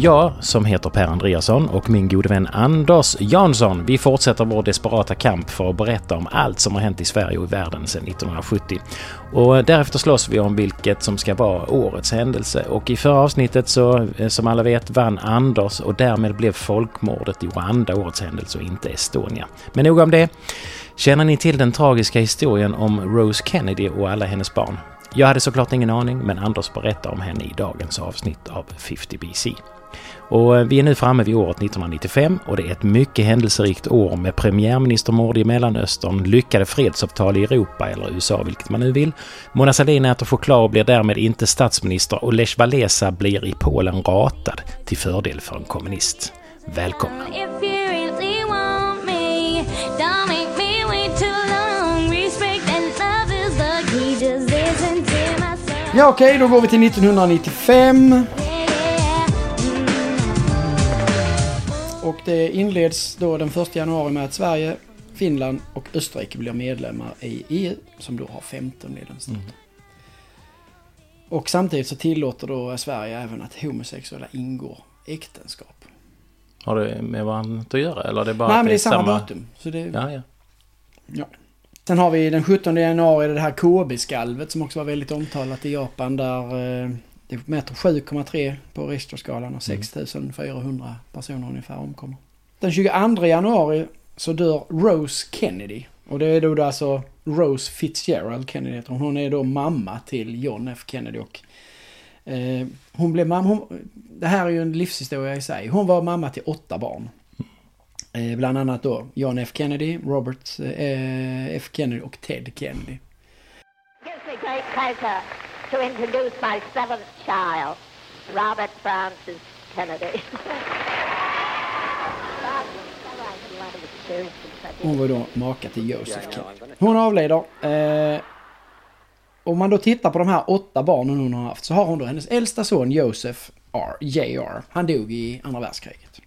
Jag, som heter Per Andreasson och min gode vän Anders Jansson, vi fortsätter vår desperata kamp för att berätta om allt som har hänt i Sverige och i världen sedan 1970. Och därefter slåss vi om vilket som ska vara årets händelse. Och i förra avsnittet så, eh, som alla vet, vann Anders och därmed blev folkmordet i Rwanda årets händelse och inte Estonia. Men nog om det. Känner ni till den tragiska historien om Rose Kennedy och alla hennes barn? Jag hade såklart ingen aning, men Anders berättar om henne i dagens avsnitt av 50 BC. Och eh, vi är nu framme vid året 1995 och det är ett mycket händelserikt år med premiärministermord i Mellanöstern, lyckade fredsavtal i Europa eller USA, vilket man nu vill. Mona Sahlin äter choklad och blir därmed inte statsminister och Lech Walesa blir i Polen ratad till fördel för en kommunist. Välkomna! Ja okej, okay, då går vi till 1995. Och det inleds då den 1 januari med att Sverige, Finland och Österrike blir medlemmar i EU som då har 15 medlemsstater. Mm. Och samtidigt så tillåter då Sverige även att homosexuella ingår äktenskap. Har det med varandra att göra eller är det bara Nej men det är samma, samma datum. Så det... Ja, ja. ja. Sen har vi den 17 januari det här Kobe-skalvet som också var väldigt omtalat i Japan där eh, det mäter 7,3 på Richterskalan och 6400 personer ungefär omkommer. Den 22 januari så dör Rose Kennedy. Och det är då alltså Rose Fitzgerald Kennedy hon. är då mamma till John F Kennedy och eh, hon blev mamma. Hon, det här är ju en livshistoria i sig. Hon var mamma till åtta barn. Eh, bland annat då John F Kennedy, Robert eh, F Kennedy och Ted Kennedy. To introduce my seventh child, Robert Francis Kennedy. Hon var då maka till Joseph Kennedy. Hon avlider. Eh, om man då tittar på de här åtta barnen hon har haft så har hon då hennes äldsta son Joseph R, JR. Han dog i andra världskriget.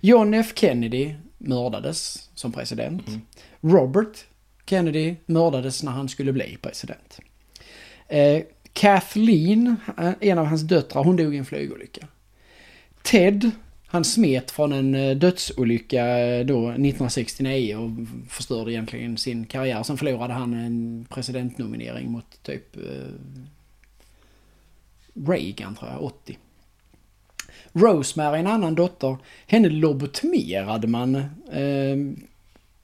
John F Kennedy mördades som president. Mm. Robert Kennedy mördades när han skulle bli president. Eh, Kathleen, eh, en av hans döttrar, hon dog i en flygolycka. Ted, han smet från en eh, dödsolycka eh, då 1969 och förstörde egentligen sin karriär. Sen förlorade han en presidentnominering mot typ eh, Reagan tror jag, 80. Rosemary, en annan dotter, henne lobotomerade man eh,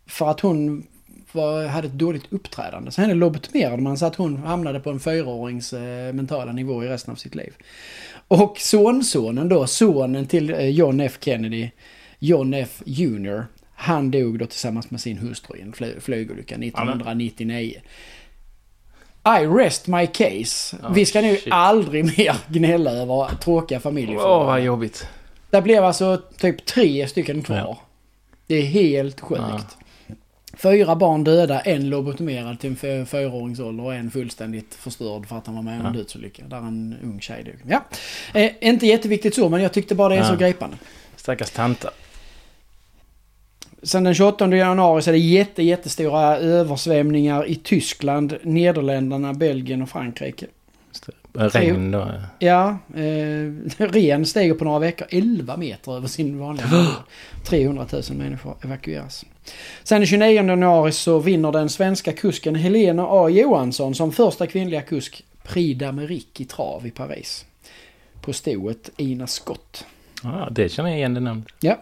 för att hon var, hade ett dåligt uppträdande. Så henne lobotomerade man så att hon hamnade på en fyraårings eh, mentala nivå i resten av sitt liv. Och sonsonen då, sonen till eh, John F Kennedy, John F Jr. Han dog då tillsammans med sin hustru i en fly flygolycka 1999. I rest my case. Oh, Vi ska nu shit. aldrig mer gnälla över tråkiga familjefrågor. Åh, oh, vad jobbigt. Det blev alltså typ tre stycken kvar. Ja. Det är helt sjukt. Ja. Fyra barn döda, en lobotomerad till en fyraåringsålder och en fullständigt förstörd för att han var med om en dödsolycka. Där en ung tjej dog. Ja. Eh, inte jätteviktigt så, men jag tyckte bara det är ja. så gripande. Stackars tanta. Sen den 28 januari så är det jätte, jättestora översvämningar i Tyskland, Nederländerna, Belgien och Frankrike. Regn då? Ja, eh, ren stiger på några veckor 11 meter över sin vanliga nivå. 300 000 människor evakueras. Sen den 29 januari så vinner den svenska kusken Helena A Johansson som första kvinnliga kusk Prix d'Amérique i trav i Paris. På stoet Ina Scott. Ja, ah, det känner jag igen det namnet. Ja,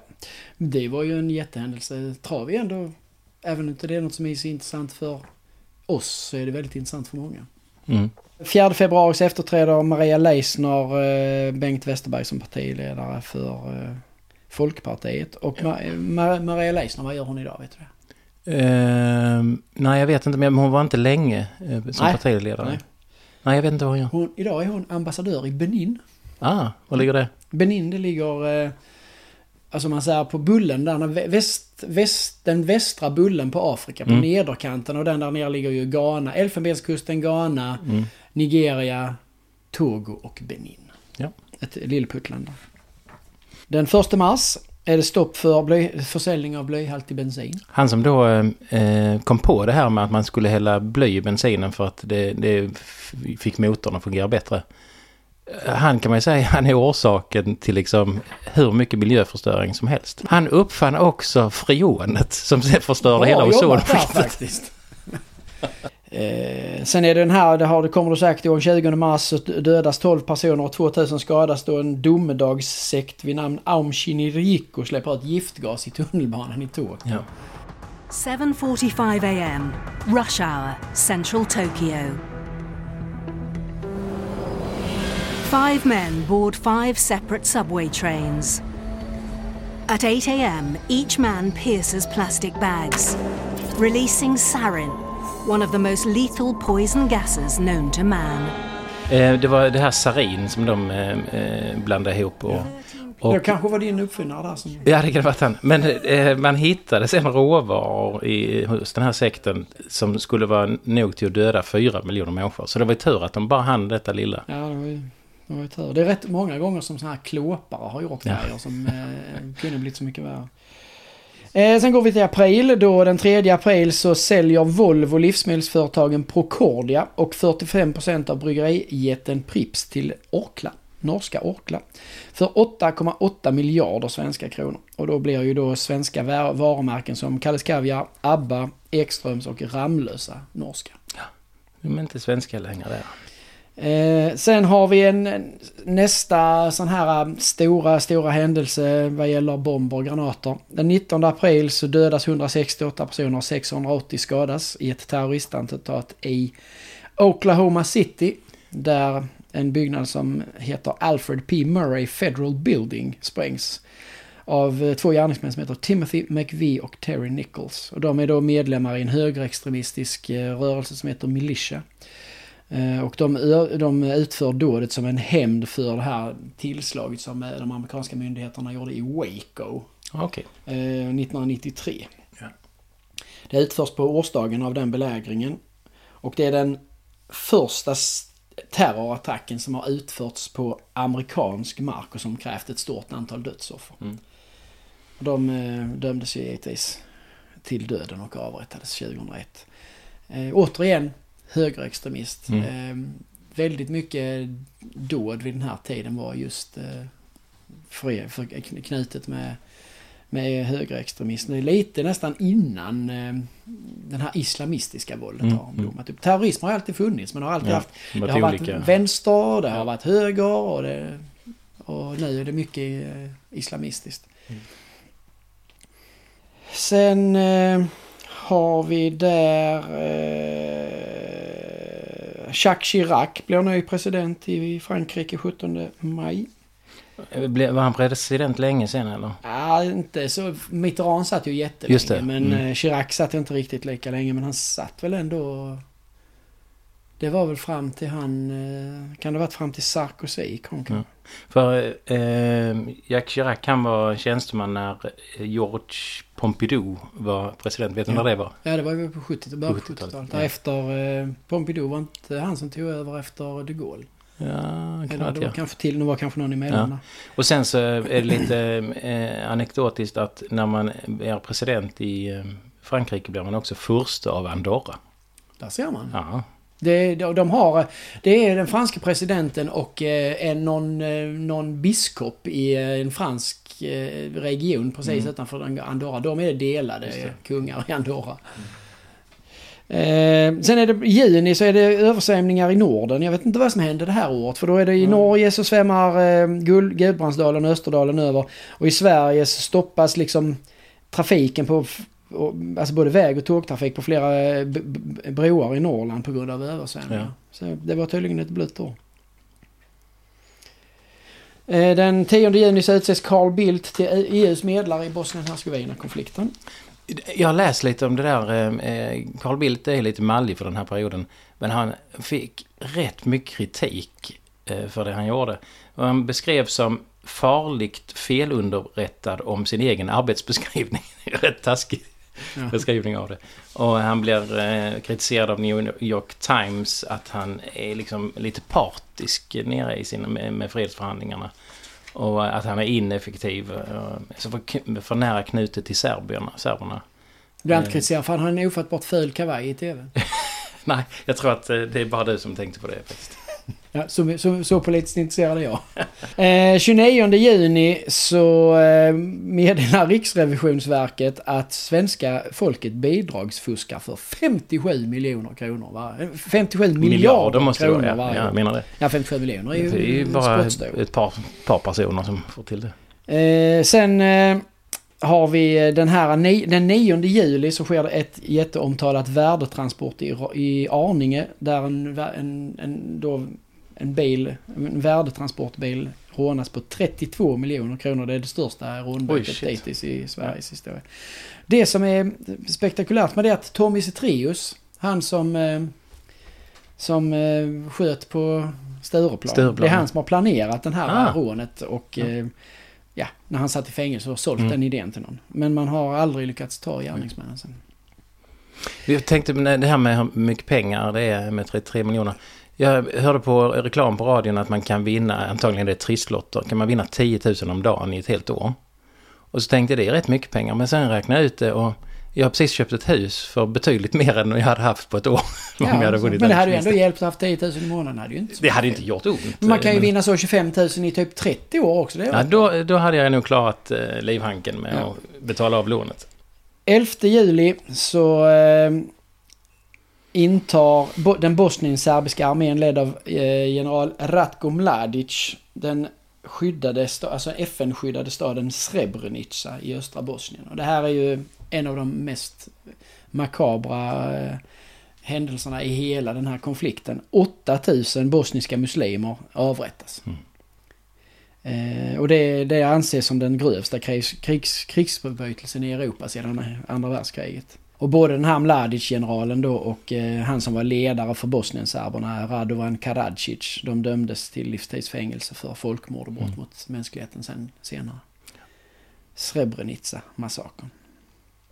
det var ju en jättehändelse. Trav är ändå, även om det är något som är så intressant för oss, så är det väldigt intressant för många. Mm. 4 februari så efterträder Maria Leisner eh, Bengt Westerberg som partiledare för eh, Folkpartiet. Och. Ma Maria Leisner, vad gör hon idag? Vet du det? Uh, nej, jag vet inte, men hon var inte länge uh, som nej. partiledare. Nej. nej, jag vet inte vad hon gör. Hon, idag är hon ambassadör i Benin. Ah, var ligger det? Benin, det ligger... Uh, alltså man säger på bullen där, väst, väst, den västra bullen på Afrika, på mm. nederkanten och den där nere ligger ju Ghana, Elfenbenskusten, Ghana, mm. Nigeria, Togo och Benin. Ja. Ett lillputtland. Den 1 mars är det stopp för blöj, försäljning av blyhaltig bensin. Han som då eh, kom på det här med att man skulle hälla bly i bensinen för att det, det fick motorn att fungera bättre. han kan man ju säga, han är orsaken till liksom hur mycket miljöförstöring som helst. Han uppfann också freonet som förstörde Bra hela ozonskiktet. faktiskt. Eh, sen är det den här, det, har, det kommer du säkert ihåg, 20 mars så dödas 12 personer och 2000 skadas då en domedagssekt vid namn Aum Shinrikyo släpper ut giftgas i tunnelbanan i Tokyo. Ja. 7:45 a.m. Rush hour, central Tokyo. Five men board five separate subway trains. At 8 a.m., each man pierces plastic bags, releasing sarin, one of the most lethal poison gases known to man. Eh, Det var det här sarin som de eh, eh, blandade ihop. Och, och, Det kanske var din uppfinnare där som... Ja, det kan det varit han. Men eh, man hittade sen råvaror i, hos den här sekten som skulle vara nog till att döda fyra miljoner människor. Så det var ju tur att de bara hann detta lilla. Ja, det var ju, det var ju tur. Det är rätt många gånger som sådana här klåpare har gjort Ja. grejer som eh, kunde blivit så mycket värre. Eh, sen går vi till april. Då den 3 april så säljer Volvo livsmedelsföretagen Procordia och 45% av bryggerijätten Pripps till Orkla. Norska Orkla. För 8,8 miljarder svenska kronor. Och då blir ju då svenska varumärken som Kalles Kaviar, Abba, Ekströms och Ramlösa norska. De är inte svenska längre där. Eh, sen har vi en, nästa sån här um, stora, stora händelse vad gäller bomber och granater. Den 19 april så dödas 168 personer och 680 skadas i ett terroristattentat i Oklahoma City. Där en byggnad som heter Alfred P. Murray Federal Building sprängs. Av eh, två gärningsmän som heter Timothy McVie och Terry Nichols. Och de är då medlemmar i en högerextremistisk eh, rörelse som heter Militia. Eh, Och de, de utför dådet som en hämnd för det här tillslaget som eh, de amerikanska myndigheterna gjorde i Waco Okej. eh, 1993. Ja. Det utförs på årsdagen av den belägringen. Och det är den första terrorattacken som har utförts på amerikansk mark och som krävt ett stort antal dödsoffer. Mm. De dömdes ju givetvis till döden och avrättades 2001. Eh, återigen högerextremist. Mm. Eh, väldigt mycket dåd vid den här tiden var just eh, för, för, kn- knutet med, med högerextremism. Det är lite nästan innan eh, den här islamistiska våldet Mm, har blommat upp. Terrorism har alltid funnits men har alltid Ja, haft det har varit olika. vänster, det har varit höger och, det, och nu är det mycket eh, islamistiskt. Mm. Sen eh, har vi där eh, Jacques Chirac blir ny president i Frankrike 17 maj. Var han president länge sen eller? Ja, inte så. Mitterrand satt ju jättelänge. Men mm. eh, Chirac satt inte riktigt lika länge. Men han satt väl ändå... Det var väl fram till han... eh, Kan det ha varit fram till Sarkozy kom Ja. kanske? För eh, Jacques Chirac han var tjänsteman när eh, George Pompidou var president. Vet du Ja. när det var? Ja, det var ju på 70 början på 70-talet, 70-talet. ja. Efter eh, Pompidou var inte han som tog över efter de Gaulle. Ja, kan Eller det det ja. var kanske till, det var kanske någon emellan. där. Och sen så är det lite eh, anekdotiskt att när man är president i eh, Frankrike blir man också furste av Andorra. Där ser man. Ja, Det, de, har, det är den franska presidenten och eh, en, någon, eh, någon biskop i eh, en fransk region precis Mm. utanför Andorra. De är delade kungar i Andorra. Eh, sen är det i juni så är det översvämningar i Norden. Jag vet inte vad som händer det här året. För då är det i Mm. Norge så svämmar eh, Gudbrandsdalen och Österdalen över. Och i Sverige så stoppas liksom trafiken på och, alltså både väg och tågtrafik på flera eh, broar i Norrland på grund av översvämningar. Ja. Så det var tydligen ett blött år. Eh, Den 10 juni så utses Carl Bildt till EUs medlare i Bosnien-Hercegovina-konflikten. Jag har läst lite om det där. eh, Carl Bildt är lite mallig för den här perioden. Men han fick rätt mycket kritik för det han gjorde. Och han beskrevs som farligt felunderrättad om sin egen arbetsbeskrivning. rätt taskig Ja. beskrivning av det. Och han blir eh, kritiserad av New York Times att han är liksom lite partisk nere i sina, med, med fredsförhandlingarna. Och att han är ineffektiv. eh, Så för, för nära knutet till serbierna, serberna. Blir inte Eh. kritiserad för han har en ofattbart ful kavaj i TV. Nej, jag tror att eh, det är bara du som tänkte på det faktiskt. Ja, så, så, så politiskt intresserad är jag. Eh, 29 juni så eh, meddelar Riksrevisionsverket att svenska folket bidragsfuskar för 57 miljoner kronor. Va? 57 miljarder, måste det kronor vara, ja. Jag menar det. Ja, 57 miljoner är ju, Det är ju bara ett par, par personer som får till det. Eh, sen eh, har vi den här, ni, den 9 juli så sker det ett jätteomtalat värdetransport i, Arninge där en, en, en, då, en bil, en värdetransportbil rånas på 32 miljoner kronor. Det är det största rånbytet dittills i Sveriges historia. Det som är spektakulärt med det är att Tommy Cetrius, han som, eh, som eh, sköt på Stureplan. Stureplan, Det är han som har planerat den här Ah. rånet och Ja. Ja, när han satt i fängelse och sålt Mm. den idén till någon. Men man har aldrig lyckats ta gärningsmännen sen. Jag tänkte det här med hur mycket pengar det är med 33 miljoner. Jag hörde på reklam på radion att man kan vinna, antagligen det är trisslotter, kan man vinna 10 000 om dagen i ett helt år. Och så tänkte jag det är rätt mycket pengar, men sen räknade jag ut det och jag har precis köpt ett hus för betydligt mer än jag hade haft på ett år. om jag hade vunnit men det hade ju ändå hjälpt att ha haft 10 000 i månaden. Hade ju inte Det hade inte gjort ont. Men man kan ju men- vinna så 25 000 i typ 30 år också. Det Ja, då, då hade jag nog klarat eh, livhanken med Ja. att betala av lånet. 11 juli så eh, intar bo, den bosnienserbiska armén ledd av eh, general Ratko Mladic den skyddade, alltså FN-skyddade staden Srebrenica i östra Bosnien. Och det här är ju en av de mest makabra eh, händelserna i hela den här konflikten. 8000 bosniska muslimer avrättas. Mm. Eh, och det, det anses som den grövsta krigs, krigs, krigsförbrytelsen i Europa sedan andra världskriget. Och både den här Mladic-generalen då och eh, han som var ledare för Bosnienserberna, Radovan Karadzic, de dömdes till livstidsfängelse för folkmord och brott Mm. mot mänskligheten sen, senare. Srebrenica-massakern.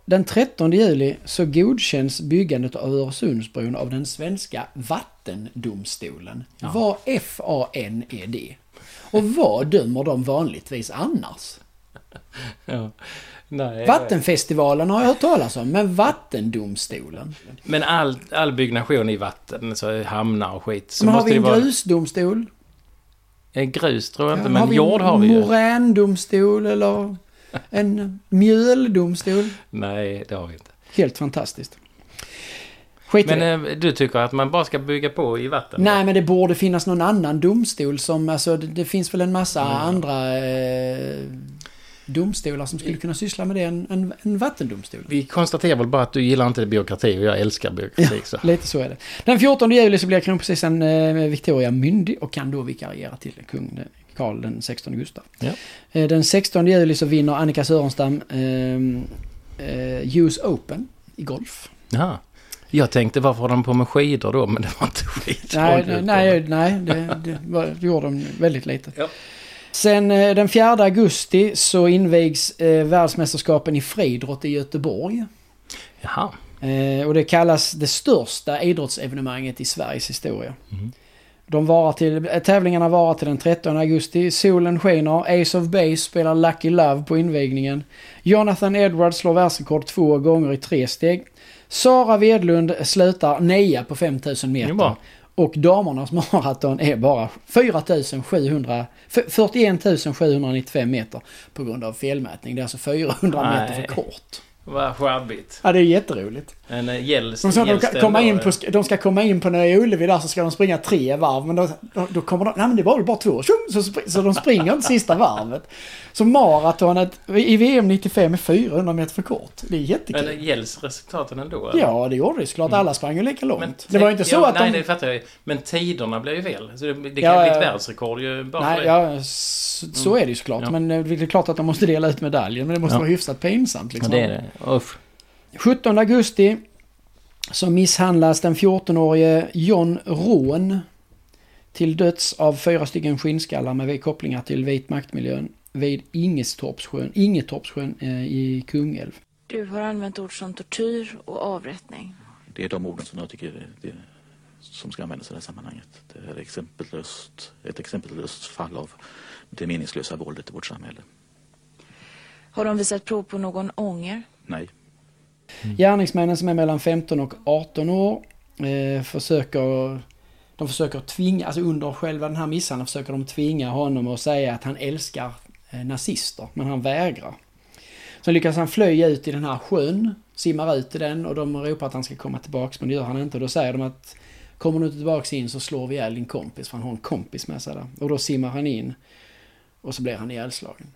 Den 13 juli så godkänns byggandet av Öresundsbron av den svenska vattendomstolen. Ja. Vad FAN är det? Och vad dömer de vanligtvis annars? Ja. Nej, Vattenfestivalen har jag hört talas om, men vattendomstolen? Men all, all byggnation i vatten, så hamnar och skit, så Men har vi en vara... grusdomstol? Eh, Grus tror jag inte, Ja, men jord har vi en ju. morändomstol eller en mjöldomstol? Nej, det har vi inte. Helt fantastiskt. Skit. Men eh, du tycker att man bara ska bygga på i vatten? Nej, men det borde finnas någon annan domstol som, alltså det, det finns väl en massa Mm. andra eh, domstolar som skulle kunna syssla med det än en, en vattendomstol. Vi konstaterar väl bara att du gillar inte byråkrati och jag älskar byråkrati. Så. Lite så är det. Den 14 juli så blir kronprinsessan eh, Victoria myndig och kan då vikariera till kung Karl den 16 Gustav. Ja. Eh, den 16 juli så vinner Annika Sörenstam eh, eh, US Open i golf. Jaha. Jag tänkte varför har de på med skidor då? Men det var inte skidor. Nej, nej, nej, nej det, det, var, det gjorde de väldigt lite. Ja. Sen eh, den 4 augusti så invigs eh, världsmästerskapen i friidrott i Göteborg. Jaha. Eh, och det kallas det största idrottsevenemanget i Sveriges historia. Mm. De varar till, tävlingarna varar till den 13 augusti. Solen skiner. Ace of Base spelar Lucky Love på invigningen. Jonathan Edwards slår världsrekord två gånger i tre steg. Sara Wedlund slutar nia på 5000 Det är meter. Och damernas maraton är bara 4700, f- 41 795 meter på grund av felmätning. Det är alltså 400 meter Nej. för kort. Vad sjabbigt. Ja, det är jätteroligt. En eh, gälls, De ska, de, komma in eh? på, de ska komma in på Nya Ullevi där så ska de springa tre varv. Men då, då, då kommer de... Nej men det var väl bara två. Tjum, Så, spr- så de springer inte sista varvet. Så maratonet i VM 95 är 400 meter för kort. Det är jättekul. Men gälls resultaten ändå? eller? Ja, det gjorde det såklart. Alla sprang ju lika långt. Men det var ju inte så ja, att Nej, de... det fattar jag ju. Men tiderna blir ju fel. Så det, det kan Ja, bli ett ja. världsrekord ju bara för Nej, det. ja, så, så är det ju såklart. Mm. Ja. Men eh, det är klart att de måste dela ut medaljen. Men det måste Ja. vara hyfsat pinsamt Ja, liksom. det är det. Uff. 17 augusti så misshandlas den 14-årige John Rån till döds av fyra stycken skinnskallar med kopplingar till vit maktmiljön vid Ingestorpssjön, Ingetorpssjön eh, i Kungälv. Du har använt ord som tortyr och avrättning. Det är de orden som jag tycker är det, som ska användas i det här sammanhanget. Det är exempellöst, ett exempellöst fall av det meningslösa våldet i vårt samhälle. Har de visat prov på någon ånger? Nej. Mm. Gärningsmännen som är mellan 15 och 18 år eh, försöker De försöker tvinga, alltså under själva den här misshandeln försöker de tvinga honom att säga att han älskar eh, nazister, men han vägrar. Sen lyckas han fly ut i den här sjön, simmar ut i den och de ropar att han ska komma tillbaks men det gör han inte. Och då säger de att kommer du inte tillbaks in så slår vi ihjäl din kompis för han har en kompis med sig där. Och då simmar han in och så blir han ihjälslagen.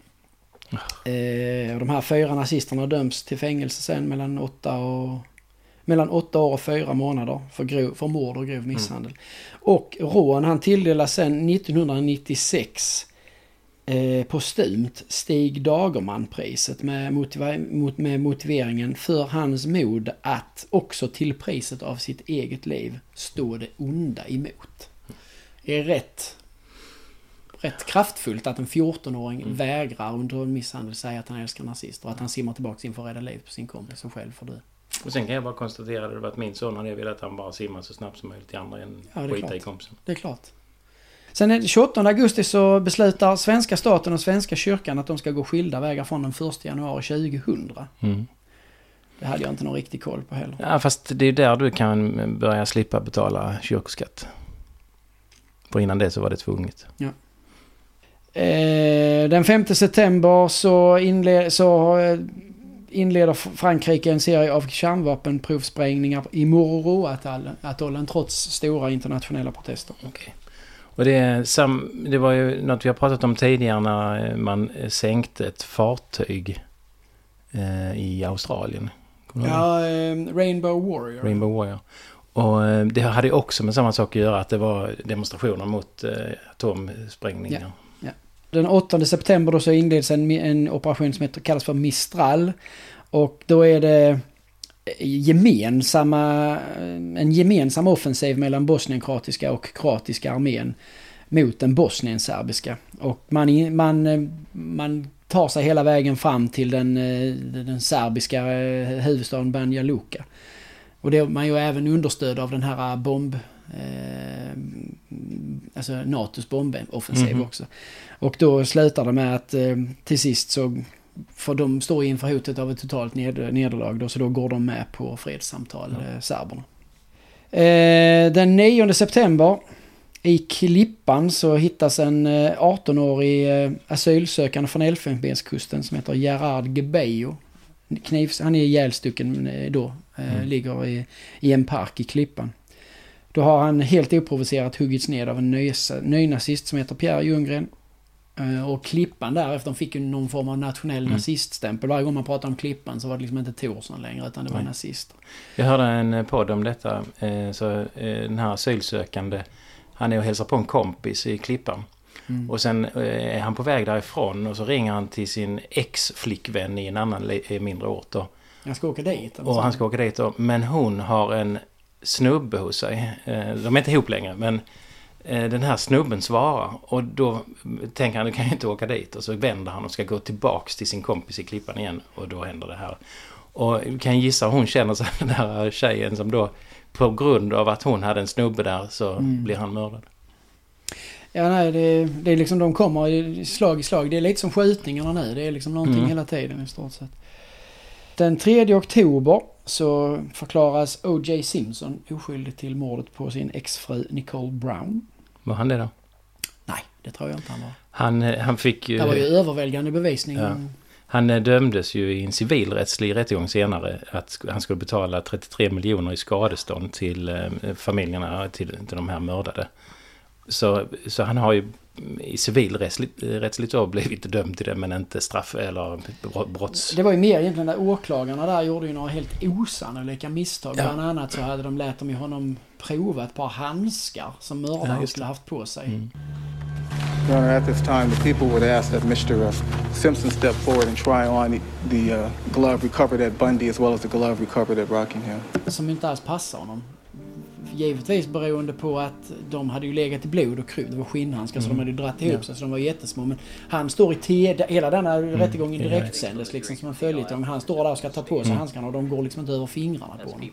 Eh, de här fyra nazisterna döms till fängelse sen mellan åtta och mellan åtta år och fyra månader för, grov, för mord och grov misshandel. Mm. Och Rån han tilldelas sen 1996 eh, postumt Stig Dagerman-priset med, motiv med motiveringen för hans mod att också till priset av sitt eget liv stå det onda emot. Det är rätt, rätt kraftfullt att en 14-åring mm. vägrar under en misshandel säga att han älskar nazister och att han simmar tillbaka in för att rädda livet på sin kompis som själv får dö. Och sen kan jag bara konstatera att det att min son hade velat att han bara simmar så snabbt som möjligt till andra än ja, skita i kompisen. Det är klart. Sen 28 augusti så beslutar svenska staten och svenska kyrkan att de ska gå skilda vägar från den 1 januari 2000. Mm. Det hade jag inte någon riktig koll på heller. Ja, fast det är där du kan börja slippa betala kyrkoskatt. För innan det så var det tvunget. Ja. Eh, den 5 september så, inled, så eh, inleder Frankrike en serie av kärnvapenprovsprängningar i Mururoa-atollen trots stora internationella protester. Okay. Och det, sam, det var ju något vi har pratat om tidigare när man sänkte ett fartyg eh, i Australien. Ja, eh, Rainbow Warrior. Rainbow Warrior. Och eh, det hade också med samma sak att göra att det var demonstrationer mot eh, atomsprängningar. Ja. Den 8 september då så inleds en, en operation som heter, kallas för Mistral. Och då är det gemensamma, en gemensam offensiv mellan bosnienkroatiska och kroatiska armén mot den bosnienserbiska. Och man, man, man tar sig hela vägen fram till den, den serbiska huvudstaden Banja Luka. Och det är man ju även understöd av den här bomb... Eh, alltså NATOs bomboffensiv mm -hmm. också. Och då slutar det med att eh, till sist så för de står inför hotet av ett totalt ned, nederlag då, så då går de med på fredssamtal, ja. eh, serberna. Eh, den 9 september i Klippan så hittas en 18-årig eh, eh, asylsökande från Elfenbenskusten som heter Gerard Gebejo. Knivs, han är ihjälstucken då, mm. ligger i, i en park i Klippan. Då har han helt oprovocerat huggits ned av en nynazist som heter Pierre Ljunggren. Eh, och Klippan därefter fick ju någon form av nationell mm. naziststämpel. Varje gång man pratade om Klippan så var det liksom inte Torsson längre utan det var Nej. nazister. Jag hörde en eh, podd om detta. Eh, så den här asylsökande, han är och hälsar på en kompis i Klippan. Mm. Och sen är han på väg därifrån och så ringer han till sin ex-flickvän i en annan mindre ort. Då. Han ska åka dit? Och han ska åka dit då. Men hon har en snubbe hos sig. De är inte ihop längre men den här snubben svarar och då tänker han, du kan ju inte åka dit. Och så vänder han och ska gå tillbaks till sin kompis i klippan igen och då händer det här. Och du kan gissa hur hon känner sig, den här tjejen som då på grund av att hon hade en snubbe där så mm. blir han mördad. Ja, nej, det, det är liksom de kommer slag i slag. Det är lite som skjutningarna nu. Det är liksom någonting mm. hela tiden i stort sett. Den 3 oktober så förklaras O.J. Simpson oskyldig till mordet på sin exfru Nicole Brown. Var han det då? Nej, det tror jag inte han var. Han, eh, han fick ju... Det var ju överväldigande bevisning. Ja. Han eh, dömdes ju i en civilrättslig rättegång senare att han skulle betala 33 miljoner i skadestånd till eh, familjerna till, till de här mördade. Så, så han har ju i civilrättsligt då blivit dömd till det men inte straff eller brotts... Det var ju mer egentligen där åklagarna där gjorde ju några helt osannolika misstag. Ja. Bland annat så hade de lät de ju honom prova ett par handskar som mördaren ja, skulle haft på sig. Mm. Your Honor, at this time the people would ask that Mr. Uh, Simpson step forward and try on the, the uh, glove recovered at Bundy as well as the glove recovered at Rockingham. Som inte alls passar honom givetvis beroende på att de hade ju legat i blod och krut. Det var skinnhandskar mm. så de hade dratt ihop ja. sig så de var jättesmå. Men han står i TD, hela denna mm. rättegången direktsändes liksom som en följetong. Han står där och ska ta på sig mm. handskarna och de går liksom inte över fingrarna på honom.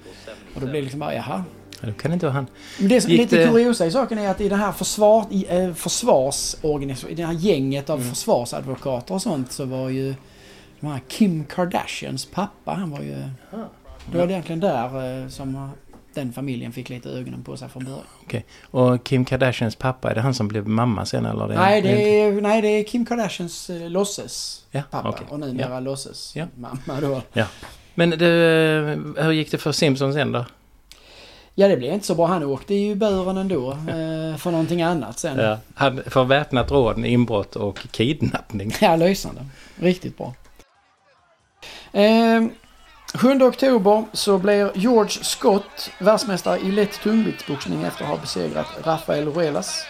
Och då blir det liksom bara, jaha. Ja, då kan inte vara han. Men det som är lite det... kuriosa i saken är att i det här försvar, i, eh, försvarsorganisationen, i det här gänget av mm. försvarsadvokater och sånt så var ju de här Kim Kardashians pappa, han var ju... Det var egentligen där eh, som den familjen fick lite ögonen på sig från början. Okej. Och Kim Kardashians pappa, är det han som blev mamma sen eller? Nej, det är, nej, det är Kim Kardashians eh, låtses Ja, pappa okej. och numera låtses Ja. mamma då. Men du, hur gick det för Simpsons sen då? Ja, det blev inte så bra. Han åkte ju i buren ändå eh, för någonting annat sen. Ja. Han, för väpnat rån, inbrott och kidnappning. Ja, lysande. Riktigt bra. Eh, 7 oktober så blir George Scott världsmästare i lätt tungviktsboxning efter att ha besegrat Rafael Ruelas.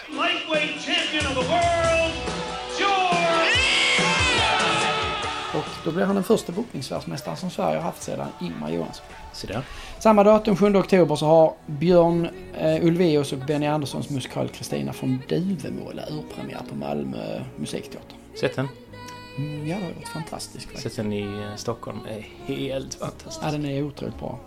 Och då blir han den första boxningsvärldsmästaren som Sverige har haft sedan Ingmar Johansson. Så där. Samma datum, 7 oktober, så har Björn eh, Ulvaeus och Benny Anderssons musikal Kristina från Duvemåla urpremiär på Malmö musikteater. Sett den? Mm, ja, det har varit fantastiskt faktiskt. Sett den i eh, Stockholm. Är helt fantastiskt. Ja, den är otroligt bra.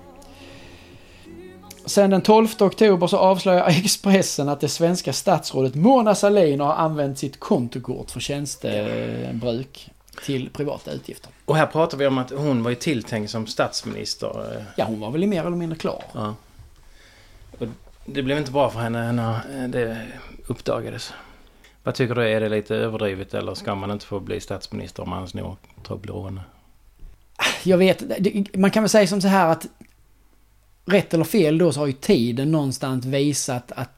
Sen den 12 oktober så avslöjar Expressen att det svenska statsrådet Mona Sahlin har använt sitt kontokort för tjänstebruk till privata utgifter. Och här pratar vi om att hon var ju tilltänkt som statsminister. eh, Ja, hon var väl mer eller mindre klar. Ja. Och det blev inte bra för henne när det uppdagades. Vad tycker du? Är det lite överdrivet eller ska man inte få bli statsminister om man snor Toblerone? Jag vet, man kan väl säga som så här att rätt eller fel då så har ju tiden någonstans visat att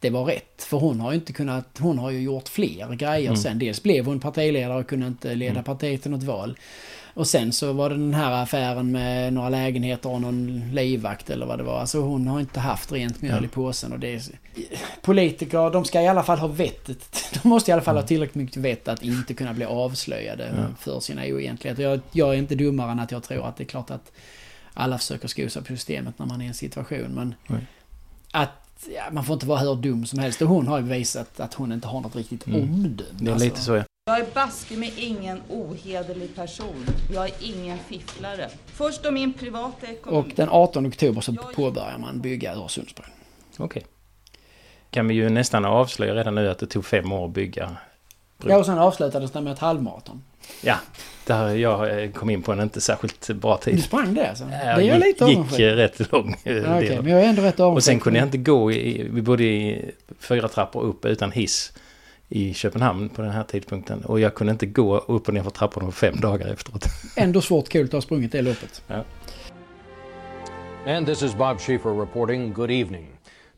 det var rätt. För hon har ju inte kunnat, hon har ju gjort fler grejer Mm. sen. Dels blev hon partiledare och kunde inte leda partiet till något val. Och sen så var det den här affären med några lägenheter och någon livvakt eller vad det var. Alltså hon har inte haft rent mjöl i påsen och det är... Politiker, de ska i alla fall ha vettet. De måste i alla fall ha tillräckligt mycket vett att inte kunna bli avslöjade. Ja. för sina oegentligheter. Jag, jag är inte dummare än att jag tror att det är klart att alla försöker sko sig på systemet när man är i en situation. Men Nej. att ja, man får inte vara hur dum som helst. Och hon har ju visat att hon inte har något riktigt Mm. omdöme. Det är Alltså, lite så ja. Jag är baske med ingen ohederlig person. Jag är ingen fifflare. Först om min privata Och ekonomi. den 18 oktober så påbörjar man bygga Öresundsbron. Okej. Kan vi ju nästan avslöja redan nu att det tog fem år att bygga. Ja, och sen avslutades det med ett halvmaraton. Ja, där jag eh, kom in på en inte särskilt bra Du tid. sprang det alltså? Det är jag gick, lite gick eh, rätt lång eh, Ja, Okej, del. men jag är ändå rätt. Och sen kunde jag inte gå i, vi bodde i fyra trappor upp utan hiss i Köpenhamn på den här tidpunkten. Och jag kunde inte gå upp och ner för trapporna på fem dagar efteråt. Ändå svårt kul att ha sprungit det loppet. And this is Bob Schieffer reporting. Good evening.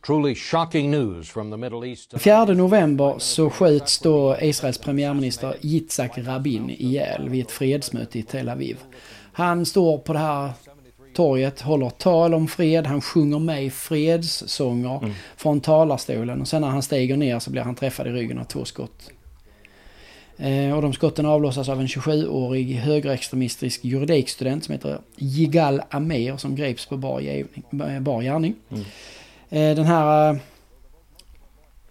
Truly shocking news from the Middle East. 4 november så sköts då Israels premiärminister Yitzhak Rabin ihjäl vid ett fredsmöte i Tel Aviv. Han står på det här torget, håller tal om fred, han sjunger med i fredssånger från talarstolen och sen när han stiger ner så blir han träffad i ryggen av två skott. Eh, och de skotten avlossas av en 27-årig högerextremistisk juridikstudent som heter Yigal Amer som greps på bar, gärning- bar gärning. Eh, den här... eh,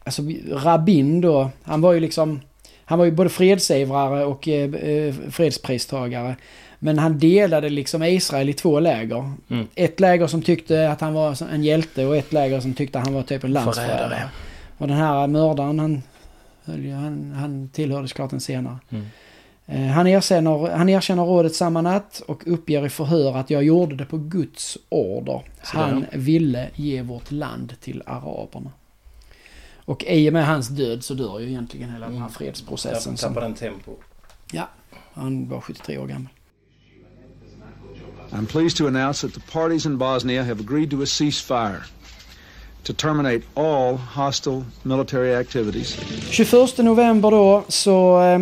Alltså Rabin då, han var ju liksom... Han var ju både fredsivrare och eh, eh, fredspristagare. Men han delade liksom Israel i två läger. Mm. Ett läger som tyckte att han var en hjälte och ett läger som tyckte att han var typ en landsförrädare. Förrädare. Och den här mördaren, han, han, han tillhörde såklart en senare. Mm. Eh, Han erkänner, han erkänner rådet samma natt och uppger i förhör att jag gjorde det på Guds order. Han ville ge vårt land till araberna. Och i och med hans död så dör ju egentligen hela den här fredsprocessen. som- Tappade den tempo. Ja, han var 73 år gammal. I'm pleased to announce that the parties in Bosnia have agreed to a ceasefire to terminate all hostile military activities. 21 november då så eh,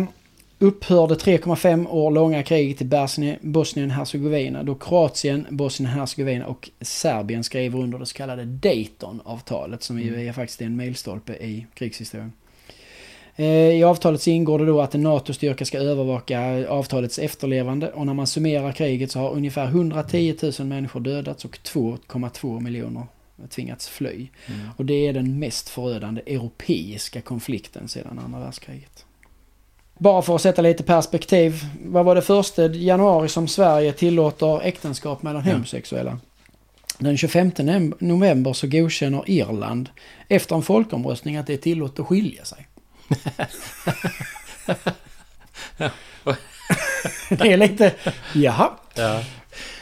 upphörde 3,5 år långa kriget i Bosnien- Bosnien-Hercegovina då Kroatien, Bosnien-Hercegovina och Serbien skrev under det så kallade Dayton-avtalet som ju är faktiskt en milstolpe i krigshistorien. Eh, I avtalet så ingår det då att en NATO-styrka ska övervaka avtalets efterlevande och när man summerar kriget så har ungefär 110 000 människor dödats och 2,2 miljoner tvingats fly. Och det är den mest förödande europeiska konflikten sedan andra världskriget. Bara för att sätta lite perspektiv. Vad var det första januari som Sverige tillåter äktenskap mellan homosexuella? Den 25 nem- november så godkänner Irland efter en folkomröstning att det är tillåtet att skilja sig. Det är lite, jaha. Ja.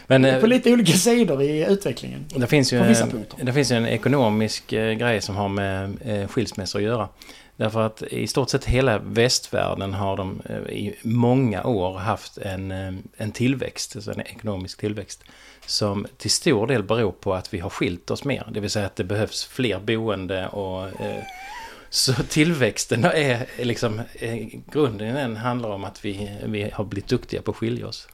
Men, eh, på lite olika sidor i utvecklingen. Det finns ju, På vissa en, punkter. det finns ju en ekonomisk eh, grej som har med eh, skilsmässor att göra. Därför att i stort sett hela västvärlden har de eh, i många år haft en, eh, en tillväxt, alltså en ekonomisk tillväxt. Som till stor del beror på att vi har skilt oss mer. Det vill säga att det behövs fler boende och eh, så tillväxten är liksom, eh, grunden den handlar om att vi, vi har blivit duktiga på att skilja oss.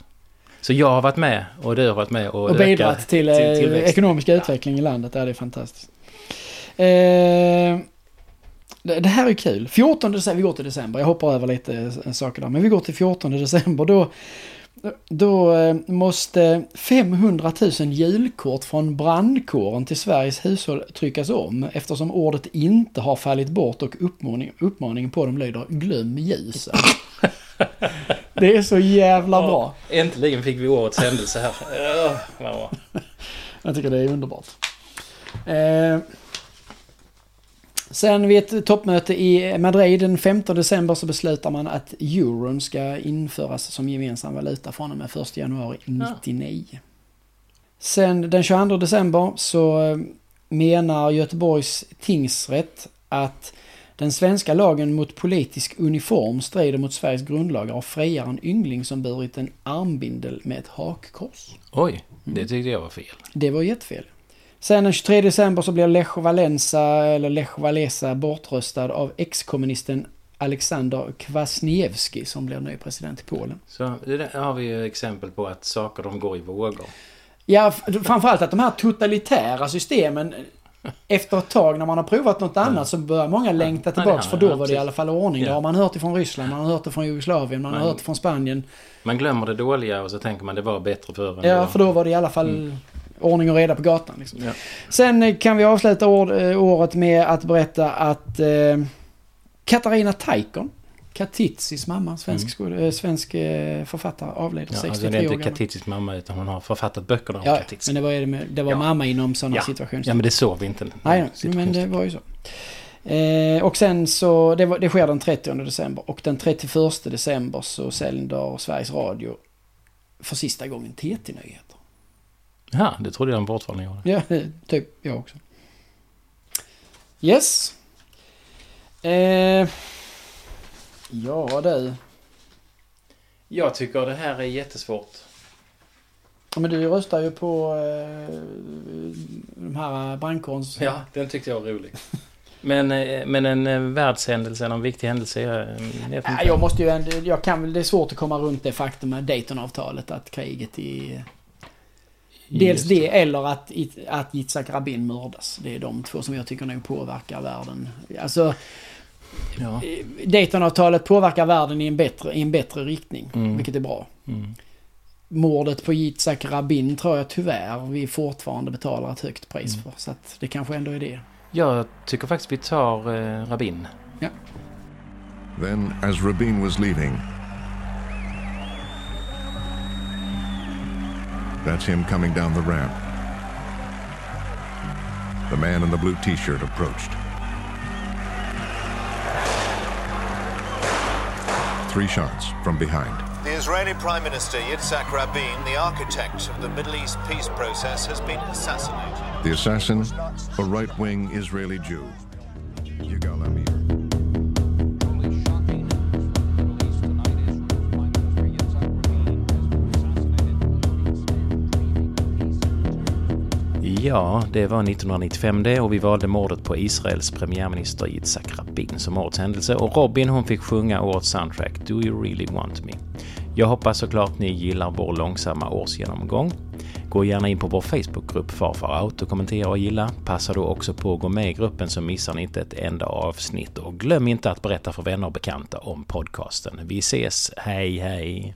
Så jag har varit med och du har varit med och, Och bidragit till, eh, tillväxten. ekonomisk utveckling i landet. Ja, det är fantastiskt. Eh, det, det här är kul. 14 december, vi går till december. Jag hoppar över lite eh, saker där. Men vi går till 14 december. Då, då eh, måste 500 000 julkort från brandkåren till Sveriges hushåll tryckas om eftersom ordet inte har fallit bort och uppmaning, uppmaningen på dem lyder glöm ljusen. Det är så jävla bra. Äntligen fick vi årets händelse här. Jag tycker det är underbart. Eh, sen vid ett toppmöte i Madrid den 15 december så beslutar man att euron ska införas som gemensam valuta från och med 1 januari 99. Sen den 22 december så eh, menar Göteborgs tingsrätt att den svenska lagen mot politisk uniform strider mot Sveriges grundlagar och friar en yngling som burit en armbindel med ett hakkors. Oj, det tyckte jag var fel. Det var jättefel. Sen den 23 december så blir Lech Walensa, eller Lech Walesa, bortröstad av ex-kommunisten Alexander Kwasniewski som blir ny president i Polen. Så det där har vi ju exempel på att saker de går i vågor. Ja, framförallt att de här totalitära systemen efter ett tag när man har provat något annat så börjar många längta tillbaks för då var det i alla fall ordning. Det Ja. har man hört ifrån Ryssland, man har hört det från Jugoslavien, man har Men- hört det från Spanien. Man glömmer det dåliga och så tänker man det var bättre förr. Ja, det för då var det i alla fall ordning och reda på gatan. Liksom. Ja. Sen eh, kan vi avsluta år, eh, året med att berätta att eh, Katarina Taikon, Katitsis mamma, svensk, mm. eh, svensk författare, avled Ja, 63 alltså det är inte. Katitsis mamma utan hon har författat böckerna om Ja, Katitsis. men det var, det med- det var Ja. mamma inom sådana Ja. situationer. Ja, men det såg vi inte. Nej, men det var ju så. Eh, och sen så, det, var, det sker den 30 december och den 31 december så sänder Sveriges Radio för sista gången TT-nyheter. Ja, det trodde jag de fortfarande gjorde. Ja, typ jag också. Yes. Eh, ja du. Jag tycker det här är jättesvårt. Ja, Men du röstar ju på eh, de här brandkårens... Ja, den tyckte jag var rolig. Men, eh, men en eh, världshändelse, en viktig händelse, jag, jag vet Ja, inte. jag måste ju ändå, jag kan väl, det är svårt att komma runt det faktum med Daytonavtalet att kriget i... Dels Just det eller att, att Yitzhak Rabin mördas. Det är de två som jag tycker nog påverkar världen. Alltså, Ja. Daytonavtalet påverkar världen i en bättre, i en bättre riktning, Mm. vilket är bra. Mm. Mordet på Yitzhak Rabin tror jag tyvärr vi fortfarande betalar ett högt pris Mm. för. Så att det kanske ändå är det. Jag tycker faktiskt vi tar eh, Rabin. Ja. Then, as Rabin was leaving, that's him coming down the ramp. The man in the blue t shirt approached. Three shots from behind. The Israeli Prime Minister Yitzhak Rabin, the architect of the Middle East peace process, has been assassinated. The assassin, a right wing Israeli Jew. Ja, det var 1995 det och vi valde mordet på Israels premiärminister Yitzhak Rabin som årets händelse och Robin hon fick sjunga årets soundtrack Do You Really Want Me. Jag hoppas såklart ni gillar vår långsamma årsgenomgång. Gå gärna in på vår Facebookgrupp Farfar Out och kommentera och gilla. Passa då också på att gå med i gruppen så missar ni inte ett enda avsnitt och glöm inte att berätta för vänner och bekanta om podcasten. Vi ses, hej hej!